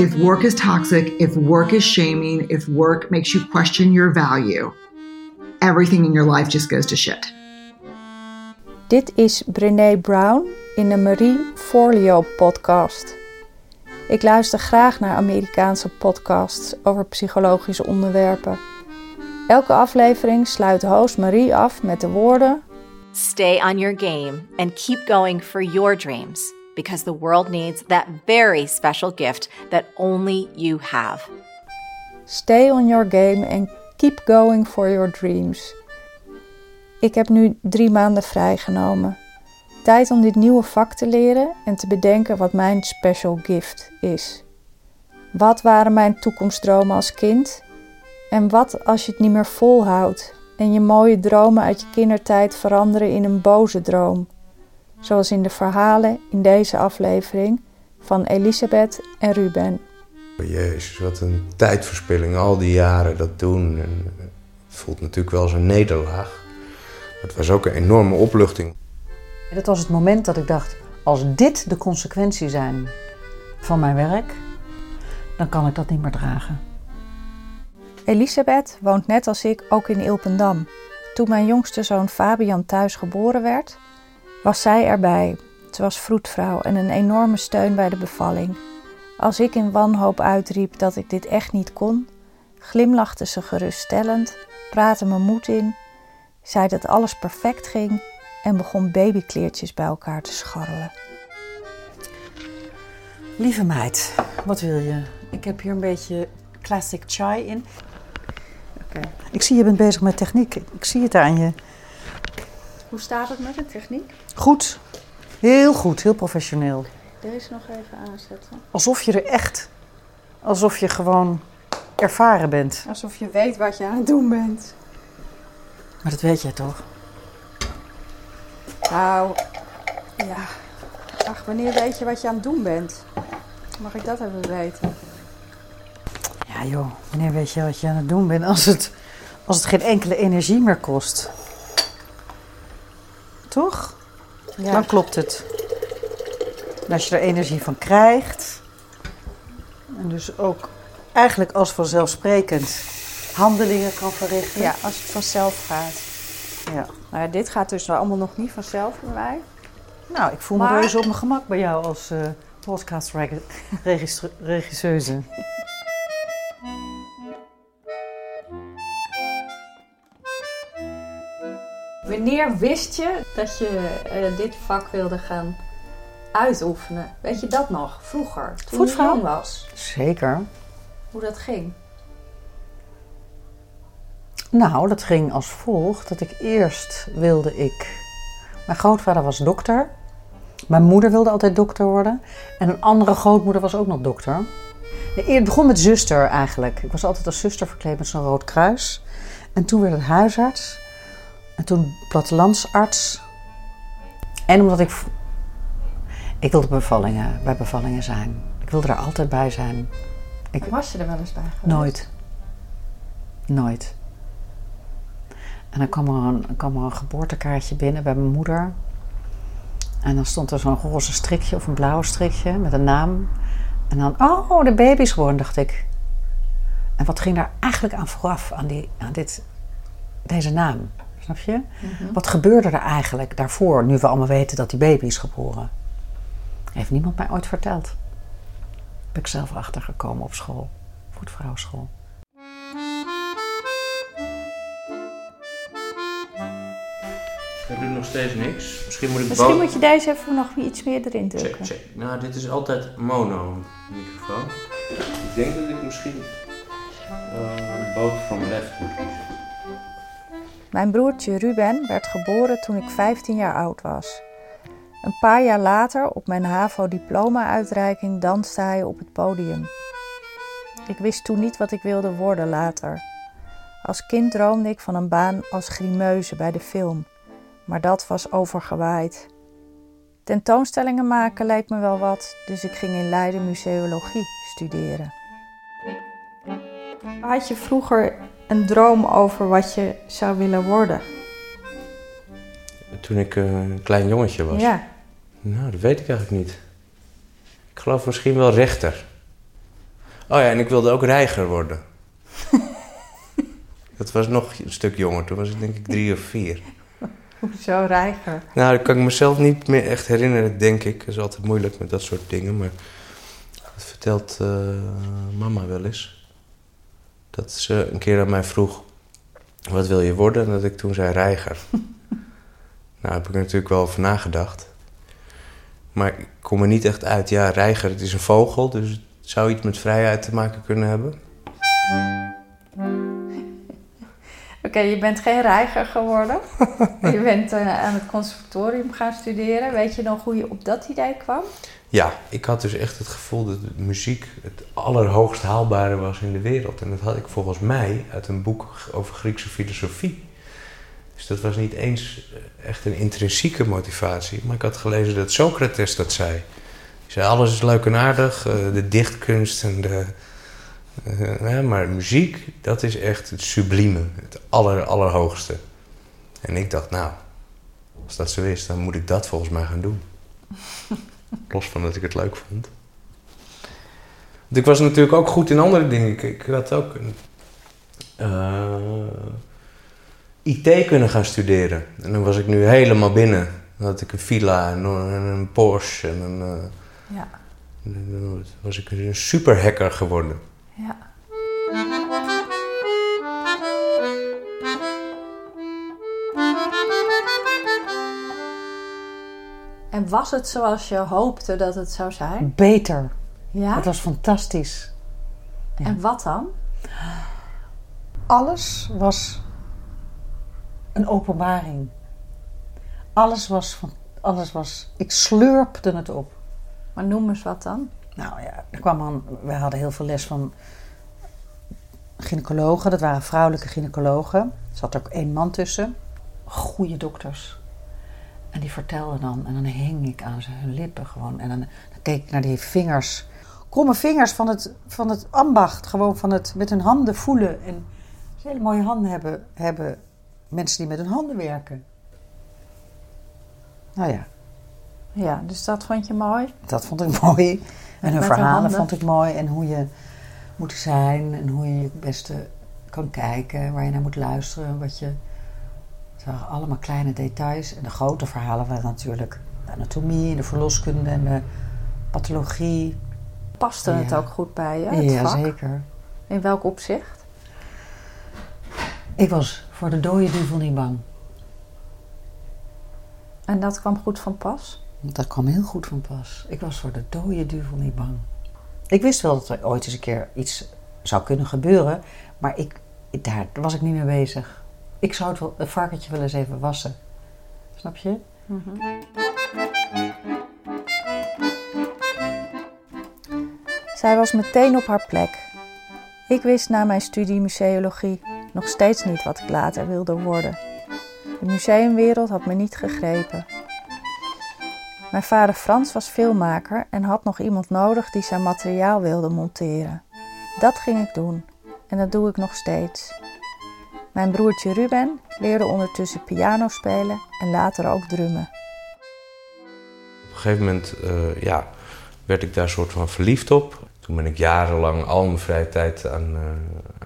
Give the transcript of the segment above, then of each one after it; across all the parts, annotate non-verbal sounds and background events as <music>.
If work is toxic, if work is shaming, if work makes you question your value, everything in your life just goes to shit. Dit is Brené Brown in de Marie Forleo podcast. Ik luister graag naar Amerikaanse podcasts over psychologische onderwerpen. Elke aflevering sluit host Marie af met de woorden: Stay on your game and keep going for your dreams because the world needs that very special gift that only you have. Stay on your game and keep going for your dreams. Ik heb nu drie maanden vrijgenomen. Tijd om dit nieuwe vak te leren en te bedenken wat mijn special gift is. Wat waren mijn toekomstdromen als kind? En wat als je het niet meer volhoudt en je mooie dromen uit je kindertijd veranderen in een boze droom? Zoals in de verhalen in deze aflevering van Elisabeth en Ruben. Jezus, wat een tijdverspilling, al die jaren dat doen. En het voelt natuurlijk wel als een nederlaag. Maar het was ook een enorme opluchting. En dat was het moment dat ik dacht: als dit de consequentie zijn van mijn werk, dan kan ik dat niet meer dragen. Elisabeth woont net als ik ook in Ilpendam. Toen mijn jongste zoon Fabian thuis geboren werd, was zij erbij. Ze was vroedvrouw en een enorme steun bij de bevalling. Als ik in wanhoop uitriep dat ik dit echt niet kon, glimlachte ze geruststellend, praatte me moed in, zei dat alles perfect ging en begon babykleertjes bij elkaar te scharrelen. Lieve meid, wat wil je? Ik heb hier een beetje classic chai in. Oké. Ik zie je bent bezig met techniek. Ik zie het aan je. Hoe staat het met de techniek? Goed. Heel goed, heel professioneel. Deze nog even aanzetten. Alsof je er echt, alsof je gewoon ervaren bent. Alsof je weet wat je aan het doen bent. Maar dat weet jij toch? Nou, ja. Ach, wanneer weet je wat je aan het doen bent? Mag ik dat even weten? Ja joh, wanneer weet je wat je aan het doen bent als het, als het geen enkele energie meer kost? Toch? Ja. Dan klopt het. En als je er energie van krijgt, en dus ook eigenlijk als vanzelfsprekend handelingen kan verrichten. Ja, als het vanzelf gaat. ja. Nou ja, dit gaat dus wel allemaal nog niet vanzelf bij mij. Nou, ik voel me Maar- reuze op mijn gemak bij jou als eh podcastregisseuse. Wanneer wist je dat je eh, dit vak wilde gaan uitoefenen? Weet je dat nog? Vroeger, toen je jong was. Zeker. Hoe dat ging? Nou, dat ging als volgt. Dat ik eerst wilde ik... Mijn grootvader was dokter. Mijn moeder wilde altijd dokter worden. En een andere grootmoeder was ook nog dokter. Het begon met zuster eigenlijk. Ik was altijd als zuster verkleed met zo'n rood kruis. En toen werd het huisarts. En toen plattelandsarts. En omdat ik... Ik wilde bevallingen, bij bevallingen zijn. Ik wilde er altijd bij zijn. Ik- Was je er wel eens bij geweest? Nooit. Nooit. En dan kwam er, een, kwam er een geboortekaartje binnen bij mijn moeder. En dan stond er zo'n roze strikje of een blauw strikje met een naam. En dan, oh, de baby is dacht ik. En wat ging daar eigenlijk aan vooraf, aan, die, aan dit, deze naam? Snap je? Wat gebeurde er eigenlijk daarvoor, nu we allemaal weten dat die baby is geboren? Heeft niemand mij ooit verteld. Ben ik zelf achtergekomen op school, voetvrouwschool. Ik doe nog steeds niks. Misschien moet ik Misschien moet je deze even nog iets meer erin Check, drukken. check. Nou, dit is altijd mono microfoon. Ik denk dat ik misschien uh, both from left moet kiezen. Mijn broertje Ruben werd geboren toen ik 15 jaar oud was. Een paar jaar later, op mijn HAVO-diploma-uitreiking, danste hij op het podium. Ik wist toen niet wat ik wilde worden later. Als kind droomde ik van een baan als grimeuze bij de film, maar dat was overgewaaid. Tentoonstellingen maken leek me wel wat, dus ik ging in Leiden museologie studeren. Had je vroeger een droom over wat je zou willen worden? Toen ik eh, een klein jongetje was. Ja. Nou, dat weet ik eigenlijk niet. Ik geloof misschien wel rechter. Oh ja, en ik wilde ook reiger worden. <laughs> dat was nog een stuk jonger. Toen was ik denk ik drie of vier. Hoezo reiger? Nou, dat kan ik mezelf niet meer echt herinneren, denk ik. Dat is altijd moeilijk met dat soort dingen. Maar dat vertelt eh, mama wel eens. Dat ze een keer aan mij vroeg... Wat wil je worden? En dat ik toen zei reiger. <laughs> nou, heb ik er natuurlijk wel over nagedacht. Maar ik kom er niet echt uit. Ja, reiger, het is een vogel. Dus het zou iets met vrijheid te maken kunnen hebben. Oké, je bent geen reiger geworden. <laughs> je bent eh, aan het conservatorium gaan studeren. Weet je nog hoe je op dat idee kwam? Ja, ik had dus echt het gevoel dat muziek het allerhoogst haalbare was in de wereld. En dat had ik volgens mij uit een boek over Griekse filosofie. Dus dat was niet eens echt een intrinsieke motivatie. Maar ik had gelezen dat Socrates dat zei. Hij zei, alles is leuk en aardig, eh, de dichtkunst en de... Uh, maar muziek, dat is echt het sublieme, het aller, allerhoogste. En ik dacht, nou, als dat zo is, dan moet ik dat volgens mij gaan doen. <laughs> Los van dat ik het leuk vond. Want ik was natuurlijk ook goed in andere dingen. Ik, ik had ook een, uh, IT kunnen gaan studeren. En dan was ik nu helemaal binnen. Dan had ik een villa en een Porsche en een... Uh, ja. Dan was ik een super hacker geworden. Ja. En was het zoals je hoopte dat het zou zijn? Beter. Ja? Het was fantastisch. Ja. En wat dan? Alles was een openbaring. Alles was, van, alles was... Ik slurpte het op. Maar noem eens wat dan. Nou ja, er kwam aan, we hadden heel veel les van gynaecologen. Dat waren vrouwelijke gynaecologen. Er zat ook één man tussen. Goede dokters. En die vertelden dan, en dan hing ik aan zijn lippen gewoon. En dan, dan keek ik naar die vingers. Kromme vingers van het, van het ambacht. Gewoon van het met hun handen voelen. En hele mooie handen hebben, hebben mensen die met hun handen werken. Nou ja. Ja, dus dat vond je mooi? Dat vond ik <laughs> mooi. En hun verhalen vond ik mooi. En hoe je moet zijn. En hoe je het beste kan kijken. Waar je naar moet luisteren. Wat je... Het waren allemaal kleine details. En de grote verhalen waren natuurlijk de anatomie de verloskunde en de pathologie. Paste het ook goed bij je? Het ja, vak? zeker. In welk opzicht? Ik was voor de dode duivel niet bang. En dat kwam goed van pas? Dat kwam heel goed van pas. Ik was voor de dode duivel niet bang. Ik wist wel dat er ooit eens een keer iets zou kunnen gebeuren, maar ik, daar was ik niet mee bezig. Ik zou het, wel, varkentje wel eens even wassen. Snap je? -hmm. Zij was meteen op haar plek. Ik wist na mijn studie museologie nog steeds niet wat ik later wilde worden. De museumwereld had me niet gegrepen. Mijn vader Frans was filmmaker en had nog iemand nodig die zijn materiaal wilde monteren. Dat ging ik doen en dat doe ik nog steeds. Mijn broertje Ruben leerde ondertussen piano spelen en later ook drummen. Op een gegeven moment uh, ja, werd ik daar soort van verliefd op. Toen ben ik jarenlang al mijn vrije tijd aan, uh,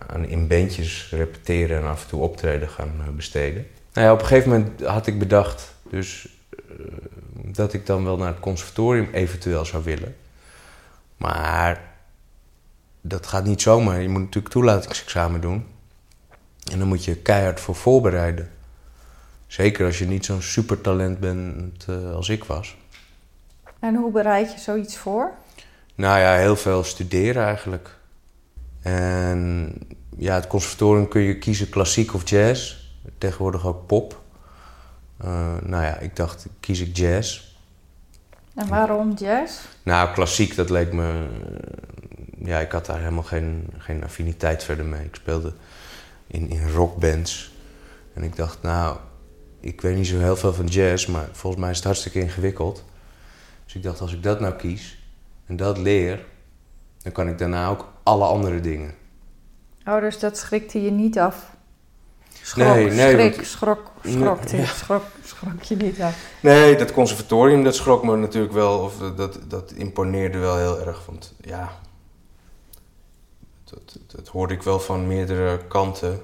aan in bandjes repeteren en af en toe optreden gaan uh, besteden. Nou ja, op een gegeven moment had ik bedacht dus, dat ik dan wel naar het conservatorium eventueel zou willen. Maar dat gaat niet zomaar. Je moet natuurlijk toelatingsexamen doen. En dan moet je keihard voor voorbereiden. Zeker als je niet zo'n supertalent bent uh, als ik was. En hoe bereid je zoiets voor? Nou ja, heel veel studeren eigenlijk. En ja, het conservatorium kun je kiezen klassiek of jazz. Tegenwoordig ook pop. Uh, nou ja, ik dacht, kies ik jazz. En waarom jazz? Nou, klassiek, dat leek me... Ja, ik had daar helemaal geen, geen affiniteit verder mee. Ik speelde in, in rockbands. En ik dacht, nou, ik weet niet zo heel veel van jazz, maar volgens mij is het hartstikke ingewikkeld. Dus ik dacht, als ik dat nou kies en dat leer, dan kan ik daarna ook alle andere dingen. Oh, dus dat schrikte je niet af? Schrok, nee, nee. Schrik, want- schrok, schrok, Nee, ja. schrok, schrok je niet af? Nee, dat conservatorium, dat schrok me natuurlijk wel, of dat, dat, dat imponeerde wel heel erg. Want ja, dat, dat hoorde ik wel van meerdere kanten.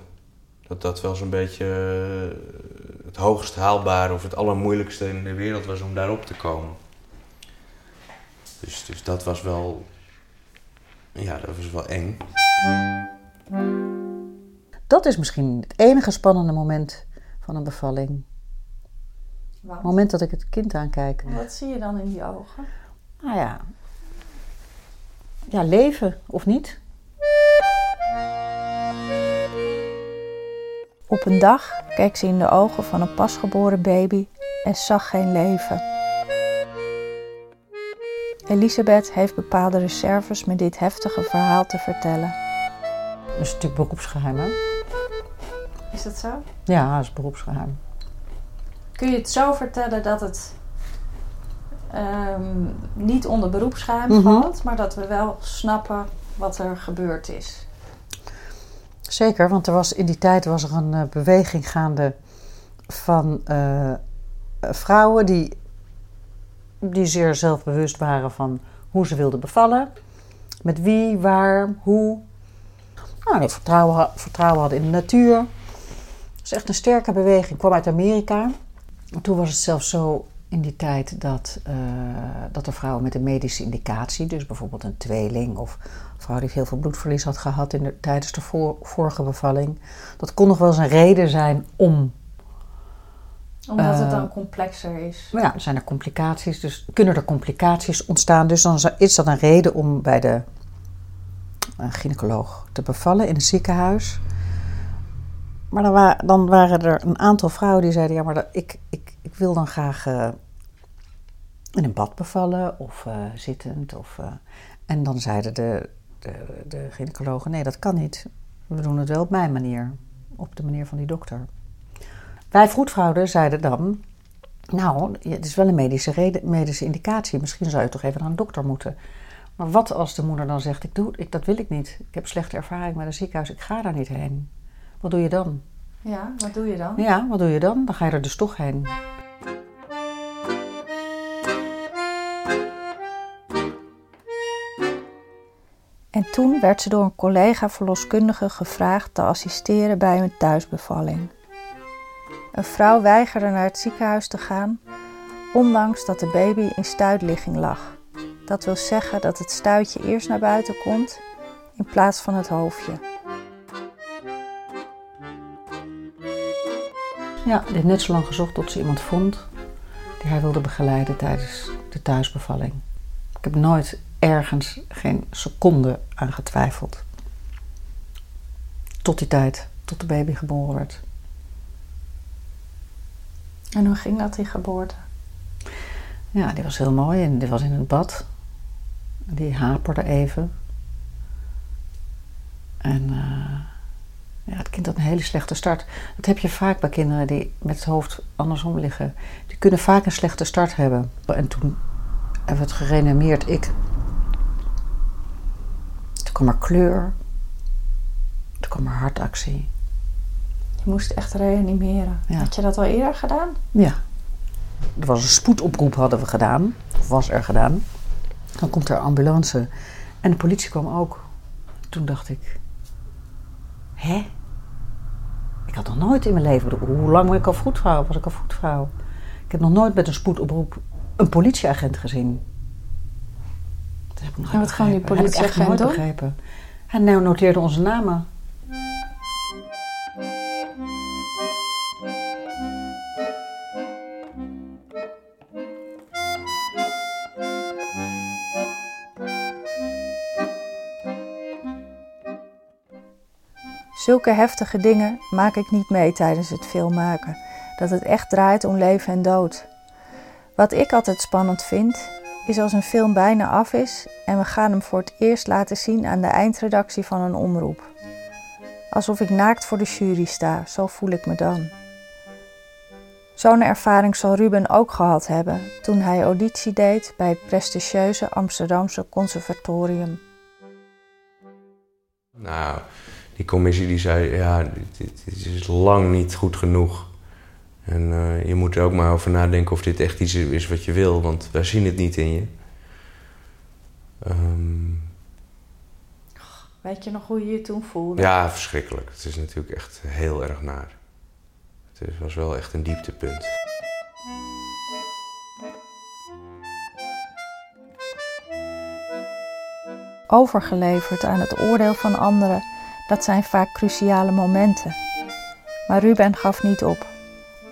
Dat dat wel zo'n beetje eh, het hoogst haalbare of het allermoeilijkste in de wereld was om daarop te komen. Dus, dus dat was wel. Ja, dat was wel eng. Dat is misschien het enige spannende moment van een bevalling. Het moment dat ik het kind aankijk. Wat zie je dan in die ogen? Nou ja. Ja, leven of niet. Op een dag keek ze in de ogen van een pasgeboren baby en zag geen leven. Elisabeth heeft bepaalde reserves met dit heftige verhaal te vertellen. Dat is natuurlijk beroepsgeheim, hè? Is dat zo? Ja, dat is beroepsgeheim. Kun je het zo vertellen dat het ehm, niet onder beroepsgeheim Mhm. valt, maar dat we wel snappen wat er gebeurd is? Zeker, want er was, in die tijd was er een eh, beweging gaande van eh, eh, vrouwen die, die zeer zelfbewust waren van hoe ze wilden bevallen. Met wie, waar, hoe. Nou, vertrouwen, vertrouwen hadden in de natuur. Het is echt een sterke beweging. kwam uit Amerika. En Toen was het zelfs zo in die tijd dat, eh, dat er vrouwen met een medische indicatie, dus bijvoorbeeld een tweeling of een vrouw die heel veel bloedverlies had gehad in de, tijdens de voor- vorige bevalling, dat kon nog wel eens een reden zijn om. Omdat het Eh, dan complexer is. Maar ja, zijn er complicaties, dus kunnen er complicaties ontstaan. Dus dan is dat een reden om bij de eh, gynaecoloog te bevallen in een ziekenhuis. Maar dan, wa- dan waren er een aantal vrouwen die zeiden: Ja, maar dat, ik, ik, ik wil dan graag eh, in een bad bevallen of eh, zittend. Of, eh, en dan zeiden de, de, de gynaecologen: Nee, dat kan niet. We doen het wel op mijn manier, op de manier van die dokter. Wij vroedvrouwen zeiden dan: Nou, het is wel een medische, reden, medische indicatie. Misschien zou je toch even naar een dokter moeten. Maar wat als de moeder dan zegt: ik doe, ik, Dat wil ik niet. Ik heb slechte ervaring met een ziekenhuis. Ik ga daar niet heen. Wat doe je dan? Ja, wat doe je dan? Ja, wat doe je dan? Dan ga je er dus toch heen. En toen werd ze door een collega verloskundige gevraagd te assisteren bij een thuisbevalling. Een vrouw weigerde naar het ziekenhuis te gaan, ondanks dat de baby in stuitligging lag. Dat wil zeggen dat het stuitje eerst naar buiten komt in plaats van het hoofdje. Ja, die heeft net zo lang gezocht tot ze iemand vond die hij wilde begeleiden tijdens de thuisbevalling. Ik heb nooit ergens geen seconde aan getwijfeld. Tot die tijd, tot de baby geboren werd. En hoe ging dat die geboorte? Ja, die was heel mooi en die was in het bad. Die haperde even. En eh, ja, het kind had een hele slechte start. Dat heb je vaak bij kinderen die met het hoofd andersom liggen. Die kunnen vaak een slechte start hebben. En toen hebben we het gereanimeerd, ik. Toen kwam er kleur. Toen kwam er hartactie. Je moest echt reanimeren. Ja. Had je dat al eerder gedaan? Ja. Er was een spoedoproep hadden we gedaan. Of was er gedaan. Dan komt er ambulance. En de politie kwam ook. Toen dacht ik... Hè? Ik had nog nooit in mijn leven... Hoe lang ben ik al vroedvrouw? Was ik al vroedvrouw? Ik heb nog nooit met een spoedoproep een politieagent gezien. Dat heb ik nooit En wat kwam die begrepen. Echt politieagent. Hij nou noteerde onze namen. Zulke heftige dingen maak ik niet mee tijdens het filmmaken. Dat het echt draait om leven en dood. Wat ik altijd spannend vind, is als een film bijna af is en we gaan hem voor het eerst laten zien aan de eindredactie van een omroep. Alsof ik naakt voor de jury sta, zo voel ik me dan. Zo'n ervaring zal Ruben ook gehad hebben toen hij auditie deed bij het prestigieuze Amsterdamse Conservatorium. Nou, die commissie die zei, ja, dit, is lang niet goed genoeg. En eh, je moet er ook maar over nadenken of dit echt iets is wat je wil, want wij zien het niet in je. Ehm, Weet je nog hoe je je toen voelde? Ja, verschrikkelijk. Het is natuurlijk echt heel erg naar. Het was wel echt een dieptepunt. Overgeleverd aan het oordeel van anderen, dat zijn vaak cruciale momenten. Maar Ruben gaf niet op.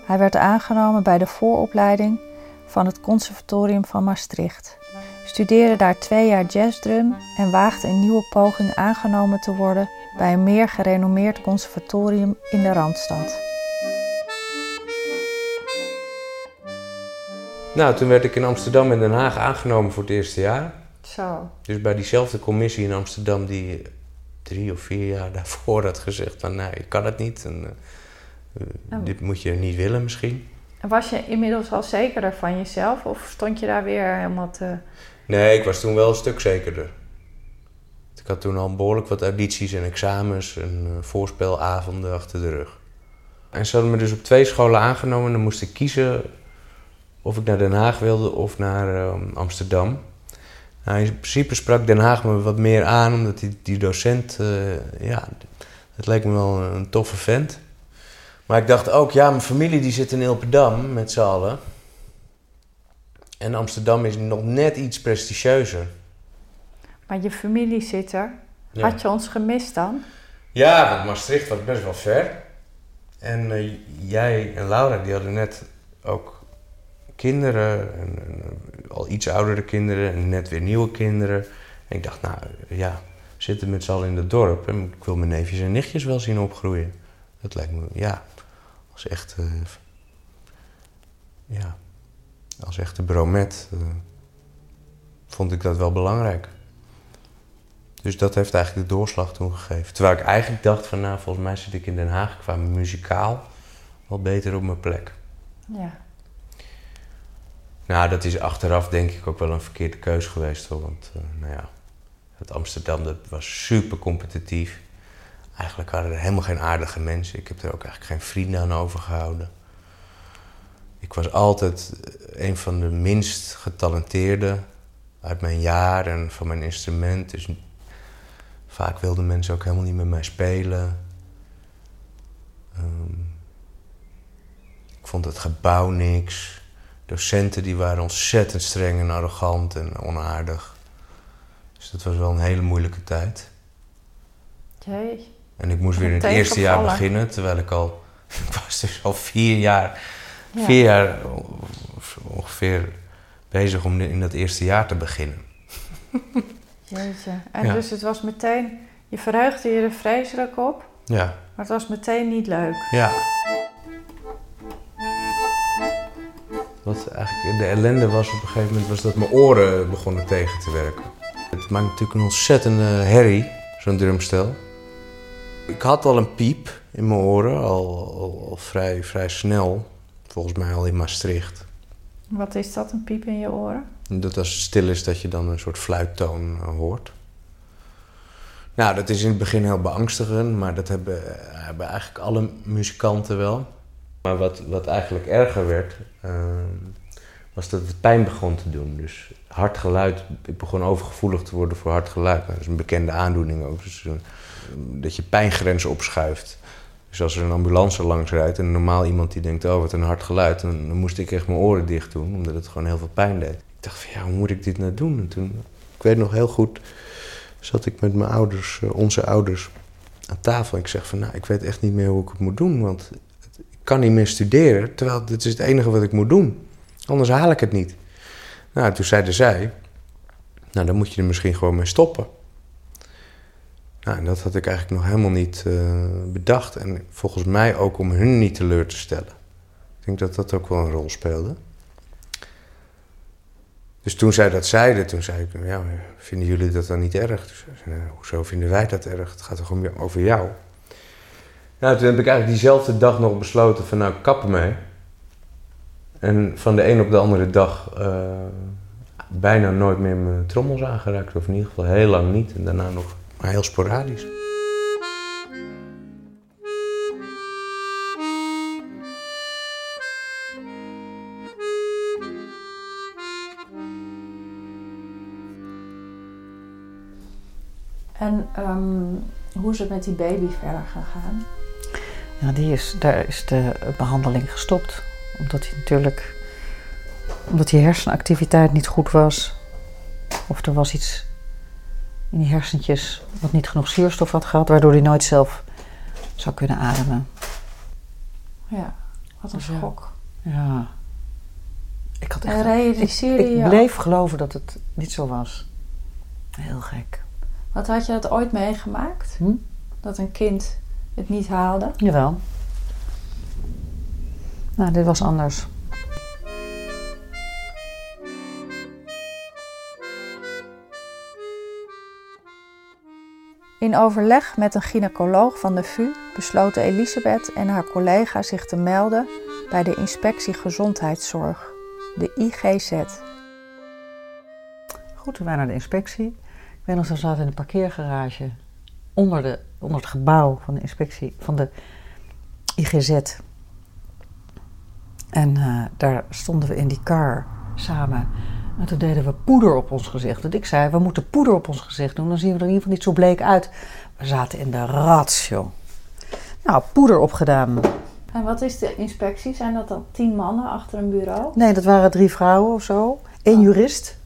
Hij werd aangenomen bij de vooropleiding van het Conservatorium van Maastricht, studeerde daar twee jaar jazzdrum en waagde een nieuwe poging aangenomen te worden bij een meer gerenommeerd conservatorium in de Randstad. Nou, toen werd ik in Amsterdam en Den Haag aangenomen voor het eerste jaar. Zo. Dus bij diezelfde commissie in Amsterdam die drie of vier jaar <laughs> daarvoor had gezegd van nou, je kan het niet. En, eh, Oh. Dit moet je niet willen misschien. En was je inmiddels al zekerder van jezelf of stond je daar weer helemaal te... Nee, ik was toen wel een stuk zekerder. Ik had toen al behoorlijk wat audities en examens en eh, voorspelavonden achter de rug. En ze hadden me dus op twee scholen aangenomen en dan moest ik kiezen of ik naar Den Haag wilde of naar eh, Amsterdam. Nou, in principe sprak Den Haag me wat meer aan, omdat die, die docent, eh, ja, het leek me wel een, toffe vent. Maar ik dacht ook, ja, mijn familie die zit in Ilpendam met z'n allen. En Amsterdam is nog net iets prestigieuzer. Maar je familie zit er. Ja. Had je ons gemist dan? Ja, want Maastricht was best wel ver. En eh, jij en Laura, die hadden net ook kinderen. En, al iets oudere kinderen en net weer nieuwe kinderen. En ik dacht, nou ja, zitten met z'n allen in het dorp. En ik wil mijn neefjes en nichtjes wel zien opgroeien. Dat lijkt me, ja, als echt... eh, ja, als echte bromet eh, vond ik dat wel belangrijk. Dus dat heeft eigenlijk de doorslag toen gegeven. Terwijl ik eigenlijk dacht van, nou, volgens mij zit ik in Den Haag qua muzikaal wel beter op mijn plek. Ja. Nou, dat is achteraf denk ik ook wel een verkeerde keus geweest hoor. Want, eh, nou ja, het Amsterdam was super competitief. Eigenlijk waren er helemaal geen aardige mensen. Ik heb er ook eigenlijk geen vrienden aan overgehouden. Ik was altijd eh, een van de minst getalenteerde uit mijn jaar en van mijn instrument. Dus vaak wilden mensen ook helemaal niet met mij spelen. Ehm, ik vond het gebouw niks. Docenten die waren ontzettend streng en arrogant en onaardig. Dus dat was wel een hele moeilijke tijd. Jee. En ik moest weer in het eerste jaar beginnen, terwijl ik al... <laughs> Ik was dus al vier jaar, Ja. vier jaar ongeveer bezig om in dat eerste jaar te beginnen. <laughs> Jeetje. En Ja. dus het was meteen... Je verheugde je er vreselijk op, Ja, maar het was meteen niet leuk. ja. Wat eigenlijk de ellende was op een gegeven moment, was dat mijn oren begonnen tegen te werken. Het maakt natuurlijk een ontzettende herrie, zo'n drumstel. Ik had al een piep in mijn oren, al, al, al vrij, vrij snel. Volgens mij al in Maastricht. Wat is dat, een piep in je oren? Dat als het stil is, dat je dan een soort fluittoon eh, hoort. Nou, dat is in het begin heel beangstigend, maar dat hebben, hebben eigenlijk alle muzikanten wel. Maar wat, wat eigenlijk erger werd, eh, was dat het pijn begon te doen. Dus hard geluid, ik begon overgevoelig te worden voor hard geluid. Nou, dat is een bekende aandoening ook. Dus, eh, dat je pijngrenzen opschuift. Dus als er een ambulance langs rijdt en normaal iemand die denkt, oh wat een hard geluid, dan, moest ik echt mijn oren dicht doen, omdat het gewoon heel veel pijn deed. Ik dacht van ja, hoe moet ik dit nou doen? En toen, ik weet nog heel goed, zat ik met mijn ouders, eh, onze ouders, aan tafel. Ik zeg van nou, ik weet echt niet meer hoe ik het moet doen, want kan niet meer studeren, terwijl dit is het enige wat ik moet doen. Anders haal ik het niet. Nou, toen zeiden zij, nou dan moet je er misschien gewoon mee stoppen. Nou, en dat had ik eigenlijk nog helemaal niet eh, bedacht. En volgens mij ook om hun niet teleur te stellen. Ik denk dat dat ook wel een rol speelde. Dus toen zij dat zeiden, toen zei ik, ja, vinden jullie dat dan niet erg? "Nou, hoezo vinden wij dat erg? Het gaat toch om over jou? Nou, toen heb ik eigenlijk diezelfde dag nog besloten van, nou, kappen mee. En van de een op de andere dag eh, bijna nooit meer mijn trommels aangeraakt. Of in ieder geval heel lang niet. En daarna nog maar heel sporadisch. En ehm, hoe is het met die baby verder gegaan? Ja, die is, daar is de behandeling gestopt. Omdat hij natuurlijk omdat die hersenactiviteit niet goed was. Of er was iets in die hersentjes wat niet genoeg zuurstof had gehad, waardoor hij nooit zelf zou kunnen ademen. Ja, wat een Dus ja. schok. Ja. Ik had echt. Ik, realiseerde ik ook- bleef geloven dat het niet zo was. Heel gek. Wat had je dat ooit meegemaakt? Hm? Dat een kind het niet haalde? Jawel. Nou, dit was anders. In overleg met een gynaecoloog van de VU besloten Elisabeth en haar collega zich te melden bij de Inspectie Gezondheidszorg, de IGZ. Goed, toen waren naar de inspectie. Ik weet nog, ze zaten in de parkeergarage onder, de, onder het gebouw van de inspectie, van de IGZ. En eh, daar stonden we in die car samen. En toen deden we poeder op ons gezicht. Want ik zei, we moeten poeder op ons gezicht doen, dan zien we er in ieder geval niet zo bleek uit. We zaten in de ratio. Nou, poeder opgedaan. En wat is de inspectie? Zijn dat dan tien mannen achter een bureau? Nee, dat waren drie vrouwen of zo. Eén jurist.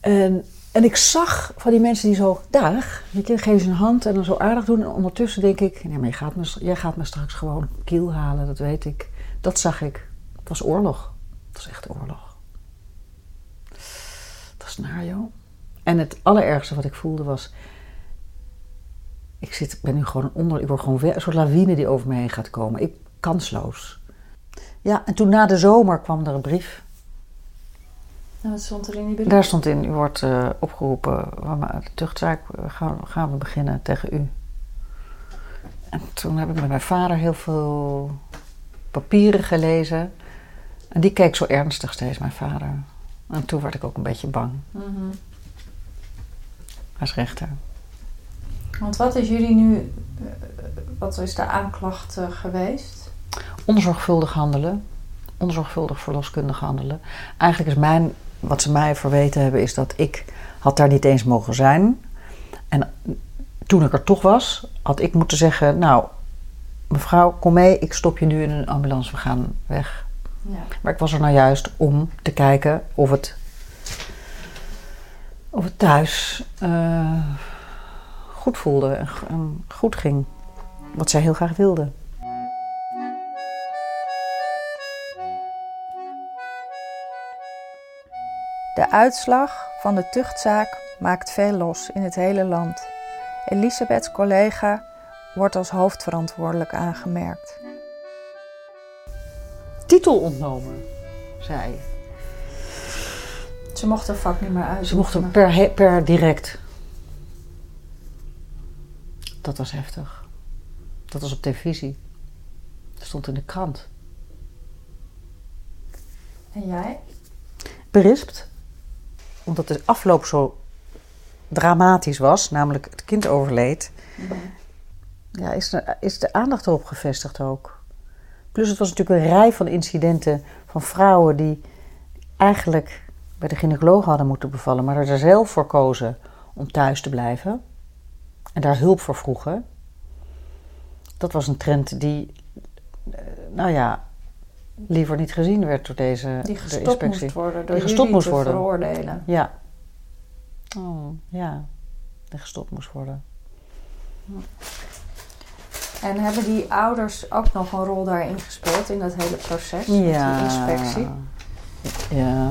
En, en ik zag van die mensen die zo, dag, weet je, geven ze een hand en dan zo aardig doen. En ondertussen denk ik, nee, maar gaat jij gaat me straks gewoon kiel halen, dat weet ik. Dat zag ik. Het was oorlog. Het was echt oorlog. Dat is naar, joh. En het allerergste wat ik voelde was... Ik zit, ben nu gewoon onder... Ik word gewoon een soort lawine die over me heen gaat komen. Ik, kansloos. Ja, en toen na de zomer kwam er een brief. En wat stond er in die brief? Daar stond in, u wordt eh, opgeroepen, de tuchtzaak eh, gaan, gaan we beginnen tegen u. En toen heb ik met mijn vader heel veel papieren gelezen. En die keek zo ernstig steeds, mijn vader. En toen werd ik ook een beetje bang. Mhm. Als rechter. Want wat is jullie nu, eh, wat is de aanklacht geweest? Onzorgvuldig handelen. Onzorgvuldig verloskundig handelen. Eigenlijk is mijn, wat ze mij verweten hebben, is dat ik had daar niet eens mogen zijn. En toen ik er toch was, had ik moeten zeggen, nou, mevrouw, kom mee, ik stop je nu in een ambulance, we gaan weg. Ja. Maar ik was er nou juist om te kijken of het, of het thuis eh, goed voelde en, en goed ging. Wat zij heel graag wilde. De uitslag van de tuchtzaak maakt veel los in het hele land. Elisabeths collega wordt als hoofdverantwoordelijk aangemerkt. Titel ontnomen, zei Ze mocht haar vak niet meer uit. Ze mochten per, he- per direct. Dat was heftig. Dat was op televisie. Dat stond in de krant. En jij? Berispt. Omdat de afloop zo dramatisch was, namelijk het kind overleed. Ja, is, de, is de aandacht erop gevestigd ook. Plus het was natuurlijk een rij van incidenten van vrouwen die eigenlijk bij de gynaecoloog hadden moeten bevallen, maar er zelf voor kozen om thuis te blijven en daar hulp voor vroegen. Dat was een trend die, eh, nou ja, liever niet gezien werd door deze Die de gestopt inspectie. moest worden door Die gestopt moest te worden. veroordelen. Ja. Oh, ja. Die gestopt moest worden. En hebben die ouders ook nog een rol daarin gespeeld in dat hele proces? Met die inspectie? Ja.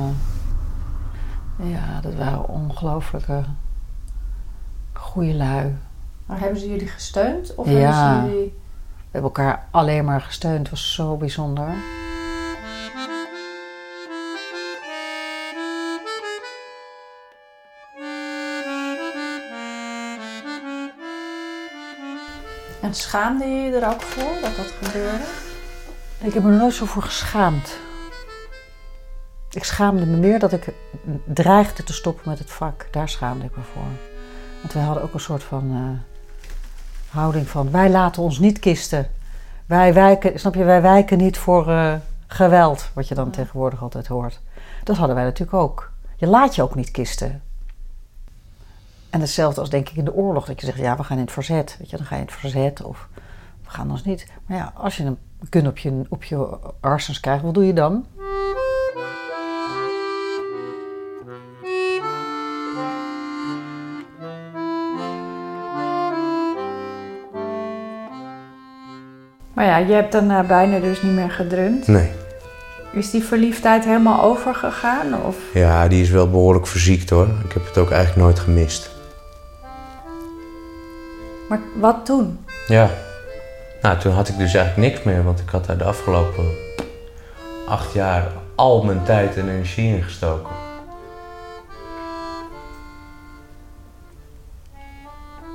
Ja, dat waren ongelooflijke goede lui. Maar hebben ze jullie gesteund? Of Ja. hebben ze jullie... We hebben elkaar alleen maar gesteund. Het was zo bijzonder. En schaamde je je er ook voor dat dat gebeurde? Ik heb me er nooit zo voor geschaamd. Ik schaamde me meer dat ik dreigde te stoppen met het vak. Daar schaamde ik me voor. Want wij hadden ook een soort van eh, houding van... wij laten ons niet kisten. Wij wijken, snap je, wij wijken niet voor eh, geweld. Wat je dan tegenwoordig altijd hoort. Dat hadden wij natuurlijk ook. Je laat je ook niet kisten. En hetzelfde als denk ik in de oorlog, dat je zegt, ja, we gaan in het verzet. Weet je, dan ga je in het verzet of we gaan ons niet. Maar ja, als je een kun op je, op je arsens krijgt, wat doe je dan? Maar ja, je hebt daarna bijna dus niet meer gedrumd. Nee. Is die verliefdheid helemaal overgegaan? Of? Ja, die is wel behoorlijk verziekt hoor. Ik heb het ook eigenlijk nooit gemist. Maar wat toen? Ja. Nou, toen had ik dus eigenlijk niks meer, want ik had daar de afgelopen acht jaar al mijn tijd en energie in gestoken.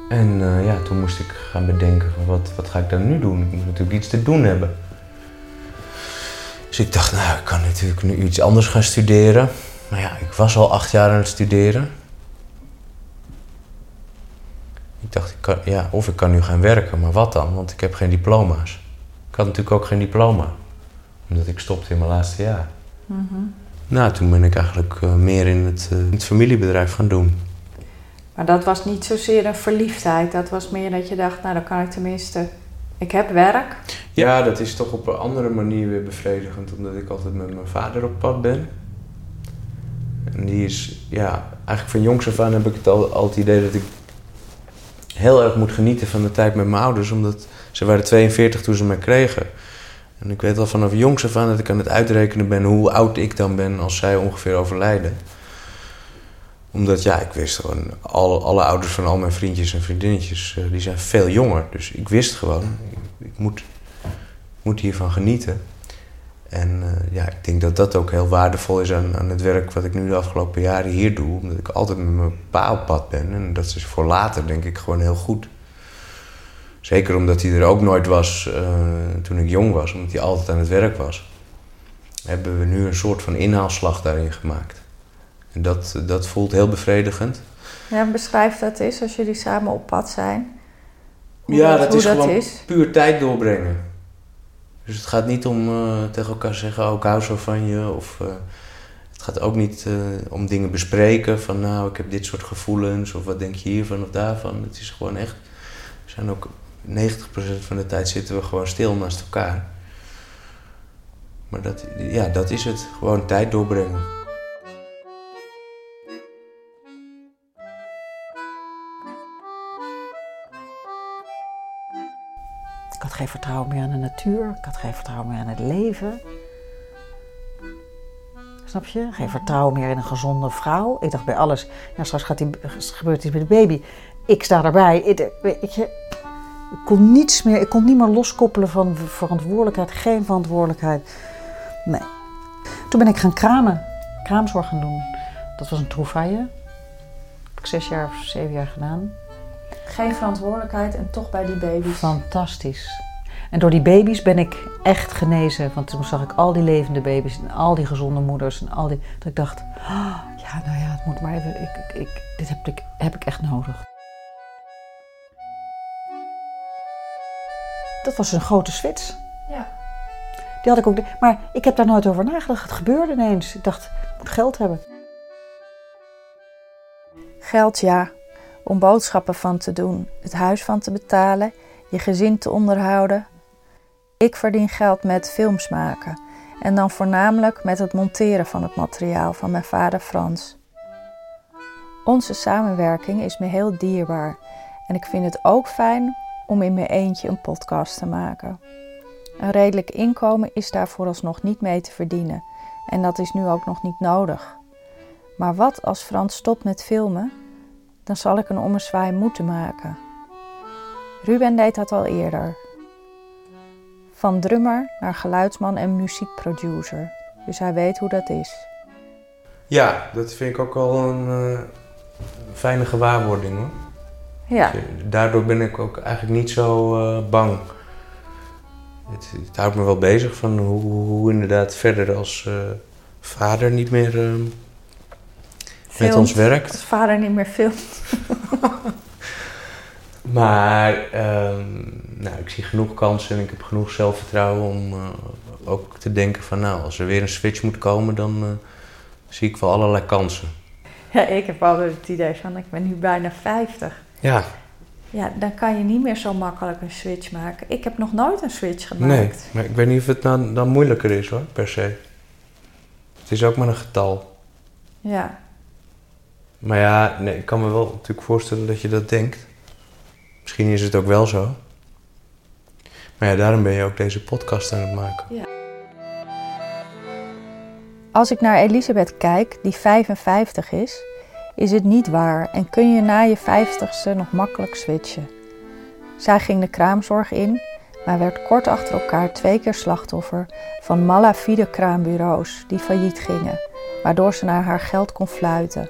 En eh, ja, toen moest ik gaan bedenken van wat, wat ga ik dan nu doen? Ik moet natuurlijk iets te doen hebben. Dus ik dacht, nou, ik kan natuurlijk nu iets anders gaan studeren. Maar ja, ik was al acht jaar aan het studeren. Ik dacht, ik kan, ja, of ik kan nu gaan werken, maar wat dan? Want ik heb geen diploma's. Ik had natuurlijk ook geen diploma, omdat ik stopte in mijn laatste jaar. Nou, toen ben ik eigenlijk eh, meer in het, eh, in het familiebedrijf gaan doen. Maar dat was niet zozeer een verliefdheid. Dat was meer dat je dacht, nou dan kan ik tenminste... Ik heb werk. Ja, dat is toch op een andere manier weer bevredigend, omdat ik altijd met mijn vader op pad ben. En die is, ja, eigenlijk van jongs af aan heb ik het al, al het idee dat ik heel erg moet genieten van de tijd met mijn ouders, omdat ze waren 42 toen ze mij kregen. En ik weet al vanaf jongs af aan dat ik aan het uitrekenen ben hoe oud ik dan ben als zij ongeveer overlijden. Omdat ja, ik wist gewoon, alle, alle ouders van al mijn vriendjes en vriendinnetjes, eh, die zijn veel jonger. Dus ik wist gewoon, ik, ik moet, moet hiervan genieten. En eh, ja, ik denk dat dat ook heel waardevol is aan, aan het werk wat ik nu de afgelopen jaren hier doe. Omdat ik altijd met mijn pa op pad ben. En dat is voor later denk ik gewoon heel goed. Zeker omdat hij er ook nooit was eh, toen ik jong was. Omdat hij altijd aan het werk was. Hebben we nu een soort van inhaalslag daarin gemaakt. En dat, dat voelt heel bevredigend. Ja, beschrijf dat eens als jullie samen op pad zijn. Hoe ja, dat- is dat gewoon is. puur tijd doorbrengen. Dus het gaat niet om eh, tegen elkaar zeggen, oh, ik hou zo van je. Of eh, het gaat ook niet eh, om dingen bespreken van, nou, ik heb dit soort gevoelens. Of wat denk je hiervan of daarvan. Het is gewoon echt, we zijn ook 90% van de tijd zitten we gewoon stil naast elkaar. Maar dat, ja, dat is het. Gewoon tijd doorbrengen. Had geen vertrouwen meer aan de natuur. Ik had geen vertrouwen meer aan het leven. Snap je? Geen vertrouwen meer in een gezonde vrouw. Ik dacht bij alles, ja, straks gaat die, gebeurt iets met de baby. Ik sta erbij. Ik, je, ik kon niets meer, ik kon niet meer loskoppelen van verantwoordelijkheid. Geen verantwoordelijkheid. Nee. Toen ben ik gaan kramen. Kraamzorg gaan doen. Dat was een trouvaille. Heb ik zes jaar of zeven jaar gedaan. Geen verantwoordelijkheid en toch bij die baby's. Fantastisch. En door die baby's ben ik echt genezen. Want toen zag ik al die levende baby's en al die gezonde moeders en al die. Dat ik dacht, "Ah, ja, nou ja, het moet maar even. Ik, ik, ik- dit heb ik, heb ik echt nodig. Dat was een grote switch. Ja. Die had ik ook. Maar ik heb daar nooit over nagedacht. Het gebeurde ineens. Ik dacht, ik moet geld hebben. Geld ja, om boodschappen van te doen, het huis van te betalen, je gezin te onderhouden. Ik verdien geld met films maken en dan voornamelijk met het monteren van het materiaal van mijn vader Frans. Onze samenwerking is me heel dierbaar en ik vind het ook fijn om in mijn eentje een podcast te maken. Een redelijk inkomen is daar vooralsnog niet mee te verdienen en dat is nu ook nog niet nodig. Maar wat als Frans stopt met filmen? Dan zal ik een ommezwaai moeten maken. Ruben deed dat al eerder. Van drummer naar geluidsman en muziekproducer. Dus hij weet hoe dat is. Ja, dat vind ik ook wel een eh, fijne gewaarwording hoor. Ja, Daardoor ben ik ook eigenlijk niet zo eh, bang. Het, het houdt me wel bezig van hoe, hoe inderdaad verder als eh, vader niet meer met ons werkt. Als vader niet meer filmt. <laughs> Maar ehm, nou, ik zie genoeg kansen en ik heb genoeg zelfvertrouwen om eh, ook te denken van nou, als er weer een switch moet komen, dan eh, zie ik wel allerlei kansen. Ja, ik heb altijd het idee van, ik ben nu bijna 50. Ja, Ja, dan kan je niet meer zo makkelijk een switch maken. Ik heb nog nooit een switch gemaakt. nee. Maar ik weet niet of het dan, dan moeilijker is hoor, per se. Het is ook maar een getal. Ja, Maar ja, ik kan me wel natuurlijk voorstellen dat je dat denkt. Misschien is het ook wel zo. Maar ja, daarom ben je ook deze podcast aan het maken. Als ik naar Elisabeth kijk, die 55 is, is het niet waar en kun je na je 50ste nog makkelijk switchen. Zij ging de kraamzorg in, maar werd kort achter elkaar twee keer slachtoffer van malafide kraambureaus die failliet gingen, waardoor ze naar haar geld kon fluiten.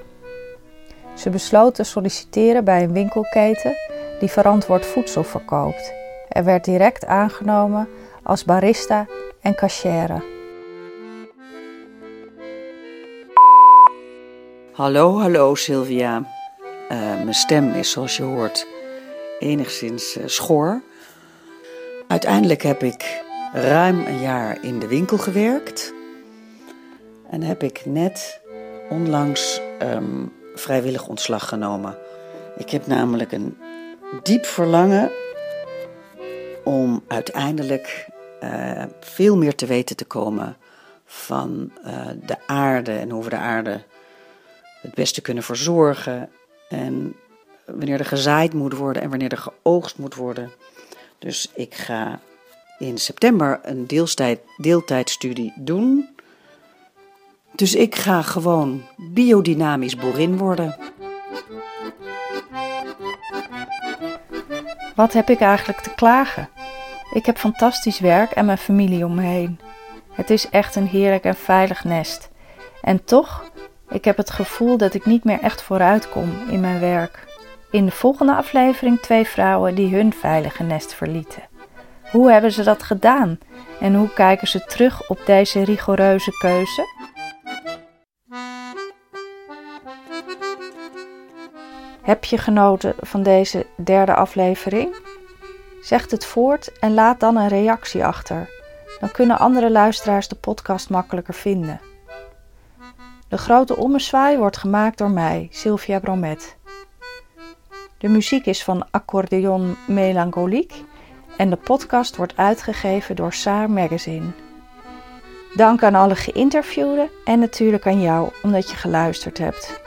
Ze besloot te solliciteren bij een winkelketen die verantwoord voedsel verkoopt. Er werd direct aangenomen als barista en cachère. Hallo, hallo Sylvia. Eh, mijn stem is zoals je hoort enigszins eh, schor. Uiteindelijk heb ik ruim een jaar in de winkel gewerkt. En heb ik net onlangs ehm, vrijwillig ontslag genomen. Ik heb namelijk een diep verlangen om uiteindelijk eh, veel meer te weten te komen van eh, de aarde en hoe we de aarde het beste kunnen verzorgen. En wanneer er gezaaid moet worden en wanneer er geoogst moet worden. Dus ik ga in september een deeltijd, deeltijdstudie doen. Dus ik ga gewoon biodynamisch boerin worden. Wat heb ik eigenlijk te klagen? Ik heb fantastisch werk en mijn familie om me heen. Het is echt een heerlijk en veilig nest. En toch, ik heb het gevoel dat ik niet meer echt vooruit kom in mijn werk. In de volgende aflevering twee vrouwen die hun veilige nest verlieten. Hoe hebben ze dat gedaan? En hoe kijken ze terug op deze rigoureuze keuze? Heb je genoten van deze derde aflevering? Zeg het voort en laat dan een reactie achter. Dan kunnen andere luisteraars de podcast makkelijker vinden. De grote ommezwaai wordt gemaakt door mij, Sylvia Bromet. De muziek is van Accordeon Melancholique en de podcast wordt uitgegeven door Saar Magazine. Dank aan alle geïnterviewden en natuurlijk aan jou omdat je geluisterd hebt.